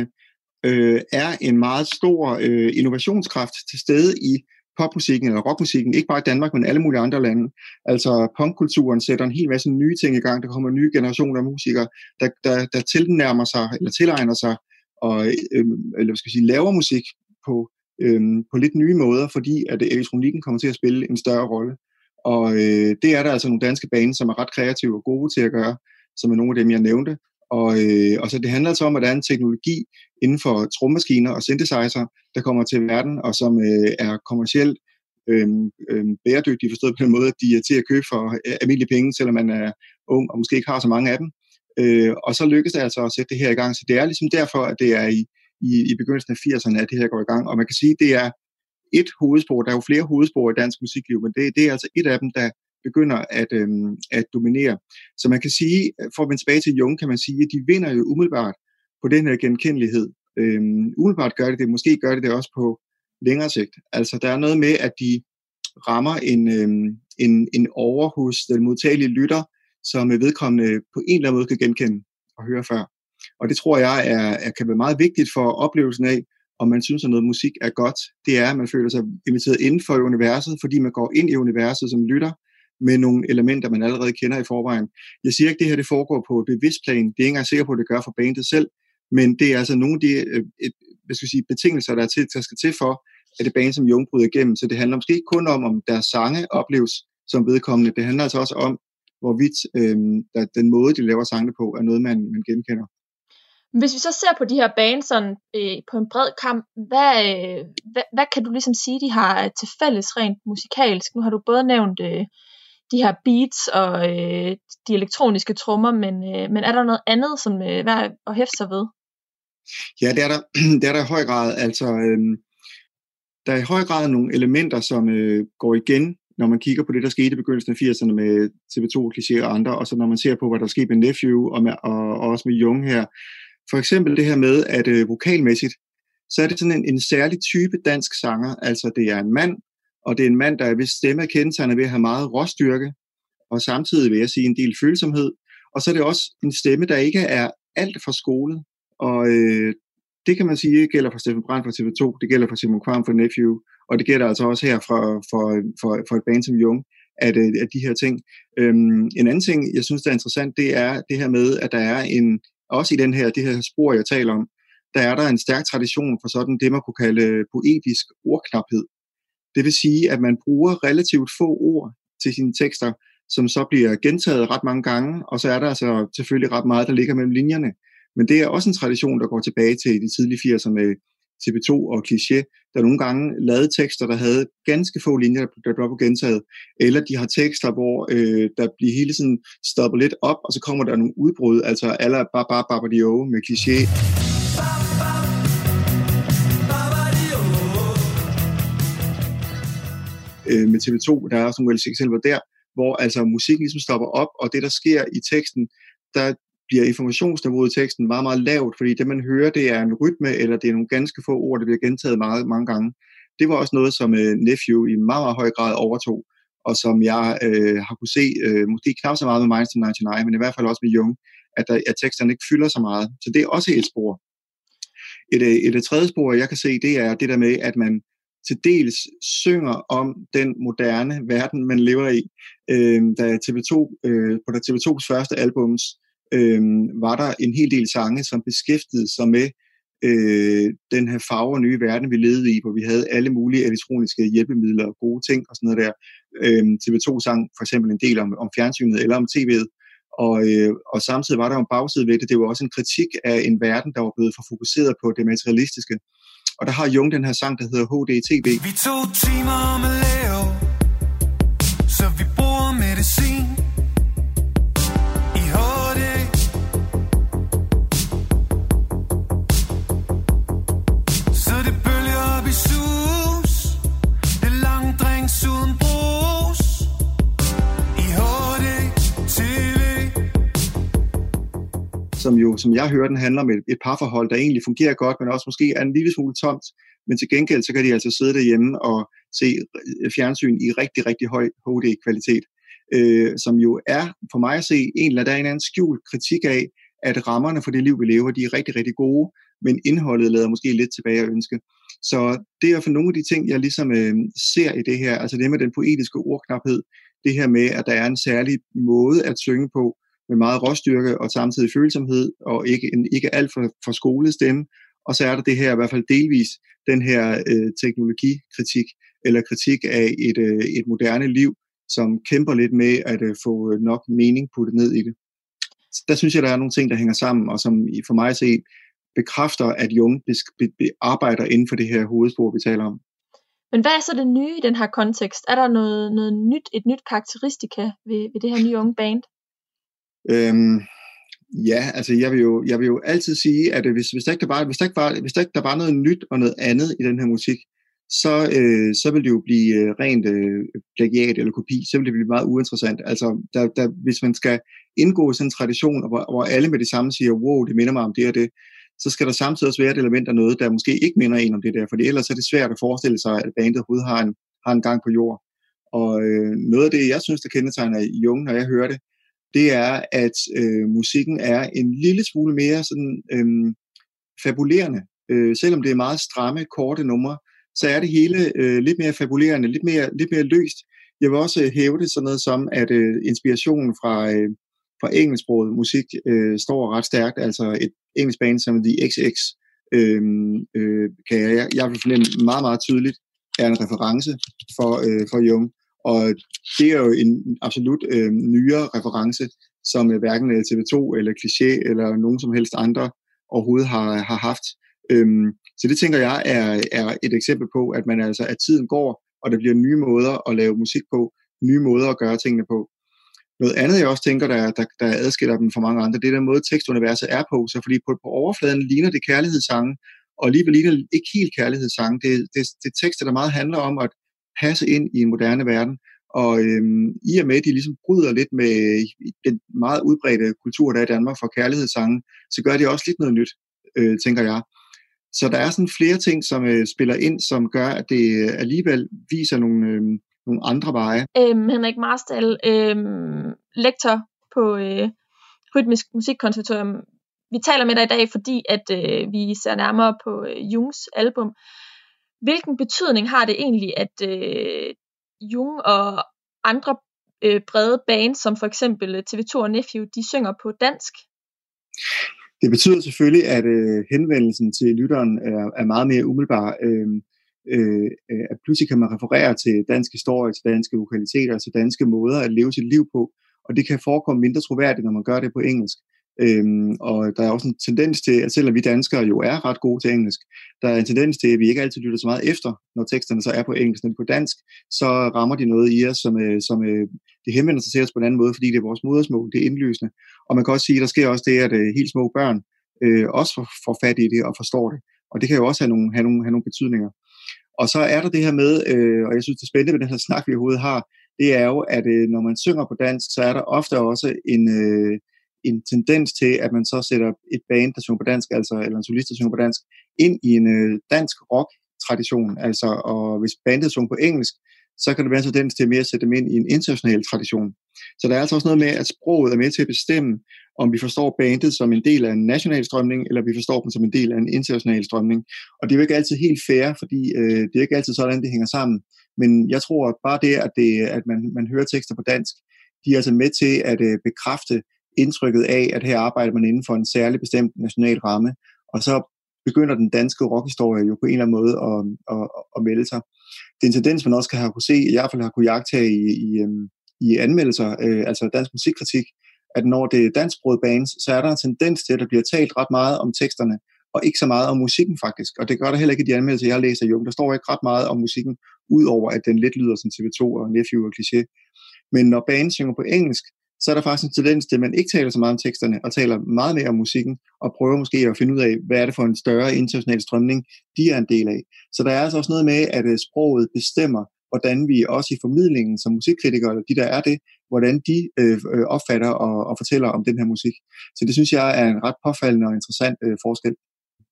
øh, er en meget stor øh, innovationskraft til stede i popmusikken eller rockmusikken, ikke bare i Danmark, men alle mulige andre lande. Altså punkkulturen sætter en hel masse nye ting i gang. Der kommer nye generationer af musikere, der, der, der tilnærmer sig eller tilegner sig og øh, eller hvad skal jeg sige, laver musik på, øh, på lidt nye måder, fordi at elektronikken kommer til at spille en større rolle. Og øh, det er der altså nogle danske baner, som er ret kreative og gode til at gøre, som er nogle af dem, jeg nævnte. Og, øh, og så det handler altså om, at der er en teknologi inden for trommaskiner og synthesizer, der kommer til verden, og som øh, er kommercielt øh, øh, bæredygtige, forstået på den måde, at de er til at købe for øh, almindelige penge, selvom man er ung og måske ikke har så mange af dem. Øh, og så lykkes det altså at sætte det her i gang. Så det er ligesom derfor, at det er i, i, i begyndelsen af 80'erne, at det her går i gang. Og man kan sige, at det er et hovedspor. Der er jo flere hovedspor i dansk musikliv, men det, det er altså et af dem, der begynder at, øhm, at dominere. Så man kan sige, for at vende tilbage til Jung, kan man sige, at de vinder jo umiddelbart på den her genkendelighed. Øhm, umiddelbart gør det det, måske gør det det også på længere sigt. Altså der er noget med, at de rammer en, øhm, en, en over hos den modtagelige lytter, som vedkommende på en eller anden måde kan genkende og høre før. Og det tror jeg er, er, kan være meget vigtigt for oplevelsen af, om man synes, at noget musik er godt. Det er, at man føler sig inviteret inden for universet, fordi man går ind i universet som lytter med nogle elementer, man allerede kender i forvejen. Jeg siger ikke, at det her det foregår på et bevidst plan. Det er ikke engang sikker på, at det gør for bandet selv, men det er altså nogle af de øh, et, hvad skal jeg sige, betingelser, der, er til, der skal til for, at det band som Jung bryder igennem. Så det handler måske ikke kun om, om deres sange opleves som vedkommende. Det handler altså også om, hvorvidt øh, der, den måde, de laver sangene på, er noget, man, man genkender. Hvis vi så ser på de her bands sådan, øh, på en bred kamp, hvad, øh, hvad, hvad kan du ligesom sige, de har øh, til fælles rent musikalsk? Nu har du både nævnt øh, de her beats og øh, de elektroniske trommer, men, øh, men er der noget andet, som øh, værd at hæfte sig ved? Ja, det er der, det er der i høj grad. Altså, øh, der er i høj grad nogle elementer, som øh, går igen, når man kigger på det, der skete i begyndelsen af 80'erne med TV2, Kliché og andre, og så når man ser på, hvad der skete med Nephew og, med, og, og også med Jung her. For eksempel det her med, at øh, vokalmæssigt, så er det sådan en, en særlig type dansk sanger. Altså, det er en mand, og det er en mand, der er ved stemme kendetegnet ved at have meget råstyrke, og samtidig vil jeg sige en del følsomhed. Og så er det også en stemme, der ikke er alt for skolet. Og øh, det kan man sige gælder for Steffen Brandt fra TV2, det gælder for Simon Kvam fra Nephew, og det gælder altså også her for, for, for, for et band som Jung, at, øh, at de her ting. Øhm, en anden ting, jeg synes, der er interessant, det er det her med, at der er en, også i den her, det her spor, jeg taler om, der er der en stærk tradition for sådan det, man kunne kalde poetisk ordknaphed. Det vil sige, at man bruger relativt få ord til sine tekster, som så bliver gentaget ret mange gange, og så er der altså selvfølgelig ret meget, der ligger mellem linjerne. Men det er også en tradition, der går tilbage til de tidlige 80'er med TV2 og Cliché, der nogle gange lavede tekster, der havde ganske få linjer, der blev gentaget, eller de har tekster, hvor øh, der bliver hele tiden stoppet lidt op, og så kommer der nogle udbrud, altså aller bare bare bare de med Cliché. Øh, med TV2, der er også nogle var der, hvor altså musikken ligesom stopper op, og det, der sker i teksten, der bliver informationsniveauet i teksten meget, meget lavt, fordi det, man hører, det er en rytme, eller det er nogle ganske få ord, der bliver gentaget meget, mange gange. Det var også noget, som øh, Nephew i meget, meget høj grad overtog, og som jeg øh, har kunne se, øh, måske knap så meget med Minds 99, men i hvert fald også med Jung, at, der, at teksterne ikke fylder så meget. Så det er også et spor. Et, øh, et, et tredje spor, jeg kan se, det er det der med, at man til dels synger om den moderne verden, man lever i. Øh, da TV2, øh, på da TV2's første albums øh, var der en hel del sange, som beskæftigede sig med øh, den her farver nye verden, vi levede i, hvor vi havde alle mulige elektroniske hjælpemidler og gode ting og sådan noget der. Øh, TV2 sang for eksempel en del om, om fjernsynet eller om tv'et, og, øh, og samtidig var der jo en bagside ved det. Det var også en kritik af en verden, der var blevet for fokuseret på det materialistiske. Og der har Jung den her sang, der hedder HDTV. Vi tog timer med Leo, så vi bruger medicin. Som jo, som jeg hører den, handler om et, et parforhold, der egentlig fungerer godt, men også måske er en lille smule tomt. Men til gengæld, så kan de altså sidde derhjemme og se øh, fjernsyn i rigtig, rigtig høj HD-kvalitet. Øh, som jo er, for mig at se, en eller anden, anden skjult kritik af, at rammerne for det liv, vi lever, de er rigtig, rigtig gode, men indholdet lader måske lidt tilbage at ønske. Så det er for nogle af de ting, jeg ligesom øh, ser i det her, altså det med den poetiske ordknaphed, det her med, at der er en særlig måde at synge på, med meget råstyrke og samtidig følsomhed, og ikke en ikke alt for, for skolestemme. Og så er der det her, i hvert fald delvis, den her øh, teknologikritik, eller kritik af et, øh, et moderne liv, som kæmper lidt med at øh, få nok mening puttet ned i det. Så der synes jeg, der er nogle ting, der hænger sammen, og som i- for mig at se bekræfter, at Jung arbejder inden for det her hovedspor, vi taler om. Men hvad er så det nye i den her kontekst? Er der noget, noget nyt, et nyt karakteristika ved, ved det her nye unge band? Øhm, ja, altså jeg vil, jo, jeg vil jo altid sige, at øh, hvis, hvis, der ikke var, hvis, der ikke var, hvis der ikke der var noget nyt og noget andet i den her musik, så, øh, så vil det jo blive øh, rent øh, plagiat eller kopi, så vil det blive meget uinteressant. Altså, der, der, hvis man skal indgå i sådan en tradition, hvor, hvor alle med det samme siger, wow, det minder mig om det og det, så skal der samtidig også være et element af noget, der måske ikke minder en om det der, for ellers er det svært at forestille sig, at bandet overhovedet har en, har en gang på jord. Og øh, noget af det, jeg synes, der kendetegner Jung, når jeg hører det, det er, at øh, musikken er en lille smule mere sådan øh, fabulerende. Øh, selvom det er meget stramme, korte numre, så er det hele øh, lidt mere fabulerende, lidt mere, lidt mere løst. Jeg vil også øh, hæve det sådan noget som, at øh, inspirationen fra, øh, fra engelsksproget musik øh, står ret stærkt. Altså et engelsk band som The XX, øh, øh, kan jeg, jeg vil fornemme meget, meget tydeligt, er en reference for, øh, for Jung. Og det er jo en absolut øh, nyere reference, som øh, hverken øh, TV2 eller Cliché eller nogen som helst andre overhovedet har, har haft. Øhm, så det tænker jeg er, er et eksempel på, at man altså, at tiden går, og der bliver nye måder at lave musik på, nye måder at gøre tingene på. Noget andet, jeg også tænker, der, der, der adskiller dem fra mange andre, det er den måde, tekstuniverset er på. Så fordi på, på overfladen ligner det kærlighedssange, og alligevel ligner det ikke helt kærlighedssange. Det, det, det tekster, der meget handler om at passe ind i en moderne verden. Og øhm, i og med, at de ligesom bryder lidt med den meget udbredte kultur, der er i Danmark for kærlighedssange, så gør de også lidt noget nyt, øh, tænker jeg. Så der er sådan flere ting, som øh, spiller ind, som gør, at det øh, alligevel viser nogle, øh, nogle andre veje. Øhm, Henrik Marstal, øh, lektor på øh, Rytmisk Musikkonservatorium. Vi taler med dig i dag, fordi at øh, vi ser nærmere på øh, Jungs album. Hvilken betydning har det egentlig, at øh, Jung og andre øh, brede bands, som for eksempel øh, TV2 og Nephew, de synger på dansk? Det betyder selvfølgelig, at øh, henvendelsen til lytteren er, er meget mere umiddelbar. Øh, øh, at pludselig kan man referere til dansk historie, til danske lokaliteter, til danske måder at leve sit liv på, og det kan forekomme mindre troværdigt, når man gør det på engelsk. Øhm, og der er også en tendens til, at selvom vi danskere jo er ret gode til engelsk, der er en tendens til, at vi ikke altid lytter så meget efter, når teksterne så er på engelsk, men på dansk, så rammer de noget i os, som, øh, som øh, det henvender sig til os på en anden måde, fordi det er vores modersmål, det er indlysende. Og man kan også sige, at der sker også det, at øh, helt små børn øh, også får, får fat i det og forstår det. Og det kan jo også have nogle, have nogle, have nogle betydninger. Og så er der det her med, øh, og jeg synes, det spændende ved den her snak, vi overhovedet har, det er jo, at øh, når man synger på dansk, så er der ofte også en, øh, en tendens til, at man så sætter et band, der synger på dansk, altså, eller en solist, der synger på dansk, ind i en øh, dansk rock-tradition. Altså, og hvis bandet synger på engelsk, så kan det være en tendens til mere at sætte dem ind i en international tradition. Så der er altså også noget med, at sproget er med til at bestemme, om vi forstår bandet som en del af en national strømning, eller vi forstår dem som en del af en international strømning. Og det er jo ikke altid helt fair, fordi øh, det er ikke altid sådan, det hænger sammen. Men jeg tror at bare det, at, det, at man, man hører tekster på dansk, de er altså med til at øh, bekræfte indtrykket af, at her arbejder man inden for en særlig bestemt national ramme. Og så begynder den danske rockhistorie jo på en eller anden måde at, at, at melde sig. Det er en tendens, man også kan have kunne se, i hvert fald har kunne jagtage i, i, øhm, i anmeldelser, øh, altså dansk musikkritik, at når det er dansksproget bands, så er der en tendens til, at der bliver talt ret meget om teksterne, og ikke så meget om musikken faktisk. Og det gør der heller ikke i de anmeldelser, jeg læser. Jo, der står ikke ret meget om musikken, udover at den lidt lyder som TV2 og Nephew og Cliché. Men når bands synger på engelsk, så er der faktisk en tendens til, at man ikke taler så meget om teksterne, og taler meget mere om musikken, og prøver måske at finde ud af, hvad er det for en større international strømning, de er en del af. Så der er altså også noget med, at øh, sproget bestemmer, hvordan vi også i formidlingen som musikkritikere, eller de der er det, hvordan de øh, øh, opfatter og, og fortæller om den her musik. Så det synes jeg er en ret påfaldende og interessant øh, forskel.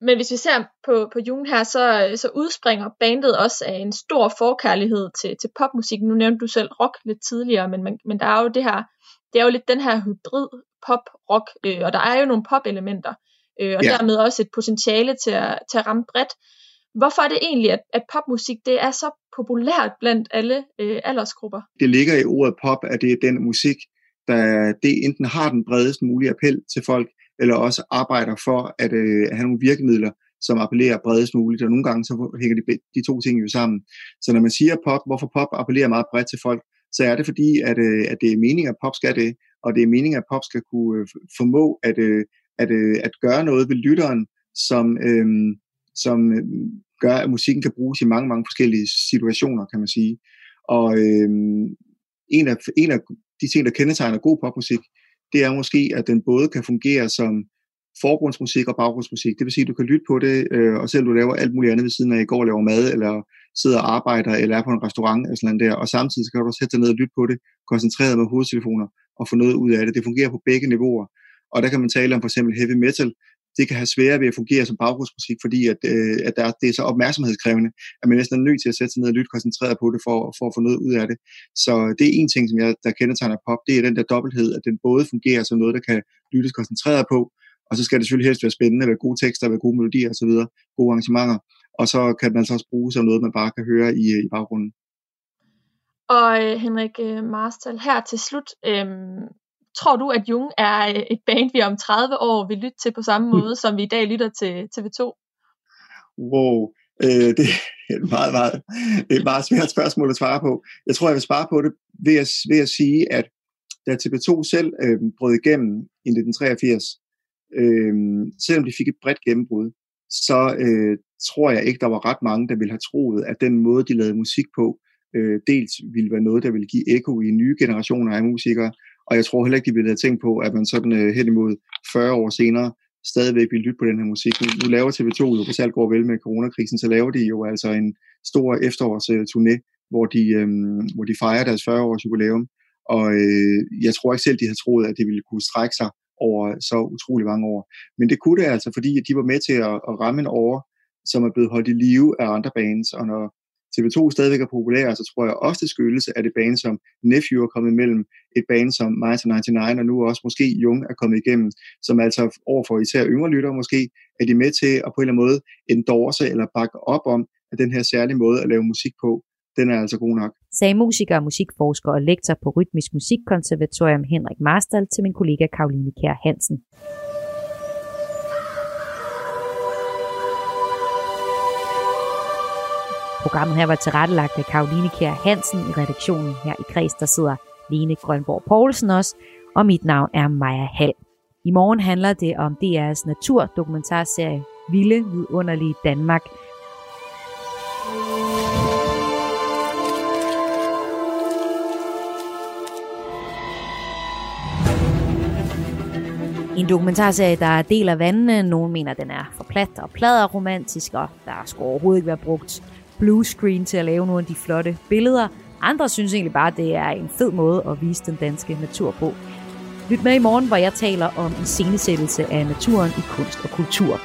Men hvis vi ser på, på Jung her, så, så udspringer bandet også af en stor forkærlighed til, til popmusik. Nu nævnte du selv rock lidt tidligere, men, men, men der er jo det her det er jo lidt den her hybrid pop-rock, øh, og der er jo nogle pop-elementer, øh, og ja. dermed også et potentiale til at, til at ramme bredt. Hvorfor er det egentlig, at, at popmusik det er så populært blandt alle øh, aldersgrupper? Det ligger i ordet pop, at det er den musik, der det enten har den bredest mulige appel til folk, eller også arbejder for at, øh, have nogle virkemidler, som appellerer bredest muligt, og nogle gange så hænger de, de to ting jo sammen. Så når man siger pop, hvorfor pop appellerer meget bredt til folk, så er det fordi, at, øh, at det er meningen, at pop skal det, og det er meningen, at pop skal kunne øh, formå at, øh, at, at gøre noget ved lytteren, som, øhm, som gør, at musikken kan bruges i mange, mange forskellige situationer, kan man sige. Og øhm, en, af, en af de ting, der kendetegner god popmusik, det er måske, at den både kan fungere som forgrundsmusik og baggrundsmusik. Det vil sige, at du kan lytte på det, øh, og selv du laver alt muligt andet ved siden af, i går laver mad, eller sidder og arbejder, eller er på en restaurant, eller sådan der, og samtidig så kan du sætte dig ned og lytte på det, koncentreret med hovedtelefoner, og få noget ud af det. Det fungerer på begge niveauer. Og der kan man tale om for eksempel heavy metal, det kan have svære ved at fungere som baggrundsmusik, fordi at, øh, at der, det er så opmærksomhedskrævende, at man næsten er nødt til at sætte sig ned og lytte koncentreret på det, for, for at få noget ud af det. Så det er en ting, som jeg, der kendetegner pop, det er den der dobbelthed, at den både fungerer som noget, der kan lyttes koncentreret på, og så skal det selvfølgelig helst være spændende, være gode tekster, være gode melodier osv., gode arrangementer. Og så kan den altså også bruges som noget, man bare kan høre i, i baggrunden. Og øh, Henrik øh, Marstal, her til slut, øh, tror du, at Jung er øh, et band, vi om 30 år vil lytte til på samme måde, som vi i dag lytter til TV2? Wow, øh, det er et meget, meget, et meget svært spørgsmål at svare på. Jeg tror, jeg vil svare på det ved at, ved at sige, at da TV2 selv øh, brød igennem i 1983, øh, selvom de fik et bredt gennembrud, så øh, tror jeg ikke, der var ret mange, der ville have troet, at den måde, de lavede musik på, øh, dels ville være noget, der ville give ekko i nye generationer af musikere, og jeg tror heller ikke, de ville have tænkt på, at man sådan øh, hen imod 40 år senere stadigvæk vil lytte på den her musik. Nu, nu laver TV2 jo, hvis alt går vel med coronakrisen, så laver de jo altså en stor efterårsturné, hvor de, øh, hvor de fejrer deres 40-års jubilæum. Og øh, jeg tror ikke selv, de havde troet, at det ville kunne strække sig over så utrolig mange år. Men det kunne det altså, fordi de var med til at, at ramme en år, som er blevet holdt i live af andre bands, og når TV2 stadigvæk er populær, så tror jeg også, det skyldes, at det band som Nephew er kommet imellem, et band som Mighty 99, og nu også måske Jung er kommet igennem, som altså overfor især yngre lyttere måske, er de med til at på en eller anden måde endorse eller bakke op om, at den her særlige måde at lave musik på, den er altså god nok. Sagde musiker, musikforsker og lektor på Rytmisk Musikkonservatorium Henrik Marstal til min kollega Karoline Kær Hansen. Programmet her var tilrettelagt af Karoline Kjær Hansen i redaktionen her i Kreds, der sidder Lene Grønborg Poulsen også, og mit navn er Maja Hall. I morgen handler det om DR's naturdokumentarserie Vilde Vidunderlige Danmark – En dokumentarserie, der deler vandene. Nogle mener, den er for plat og romantisk, og der skal overhovedet ikke være brugt bluescreen til at lave nogle af de flotte billeder. Andre synes egentlig bare, at det er en fed måde at vise den danske natur på. Lyt med i morgen, hvor jeg taler om en scenesættelse af naturen i kunst og kultur.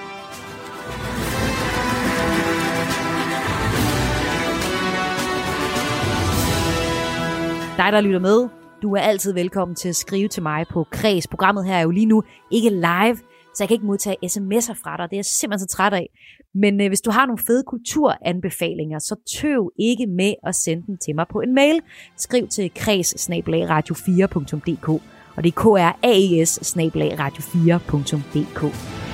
Dig, der lytter med, du er altid velkommen til at skrive til mig på Kreds. Programmet her er jo lige nu ikke live, så jeg kan ikke modtage sms'er fra dig. Det er jeg simpelthen så træt af. Men øh, hvis du har nogle fede kulturanbefalinger, så tøv ikke med at sende dem til mig på en mail. Skriv til kreds 4dk og det er k r a s radio 4dk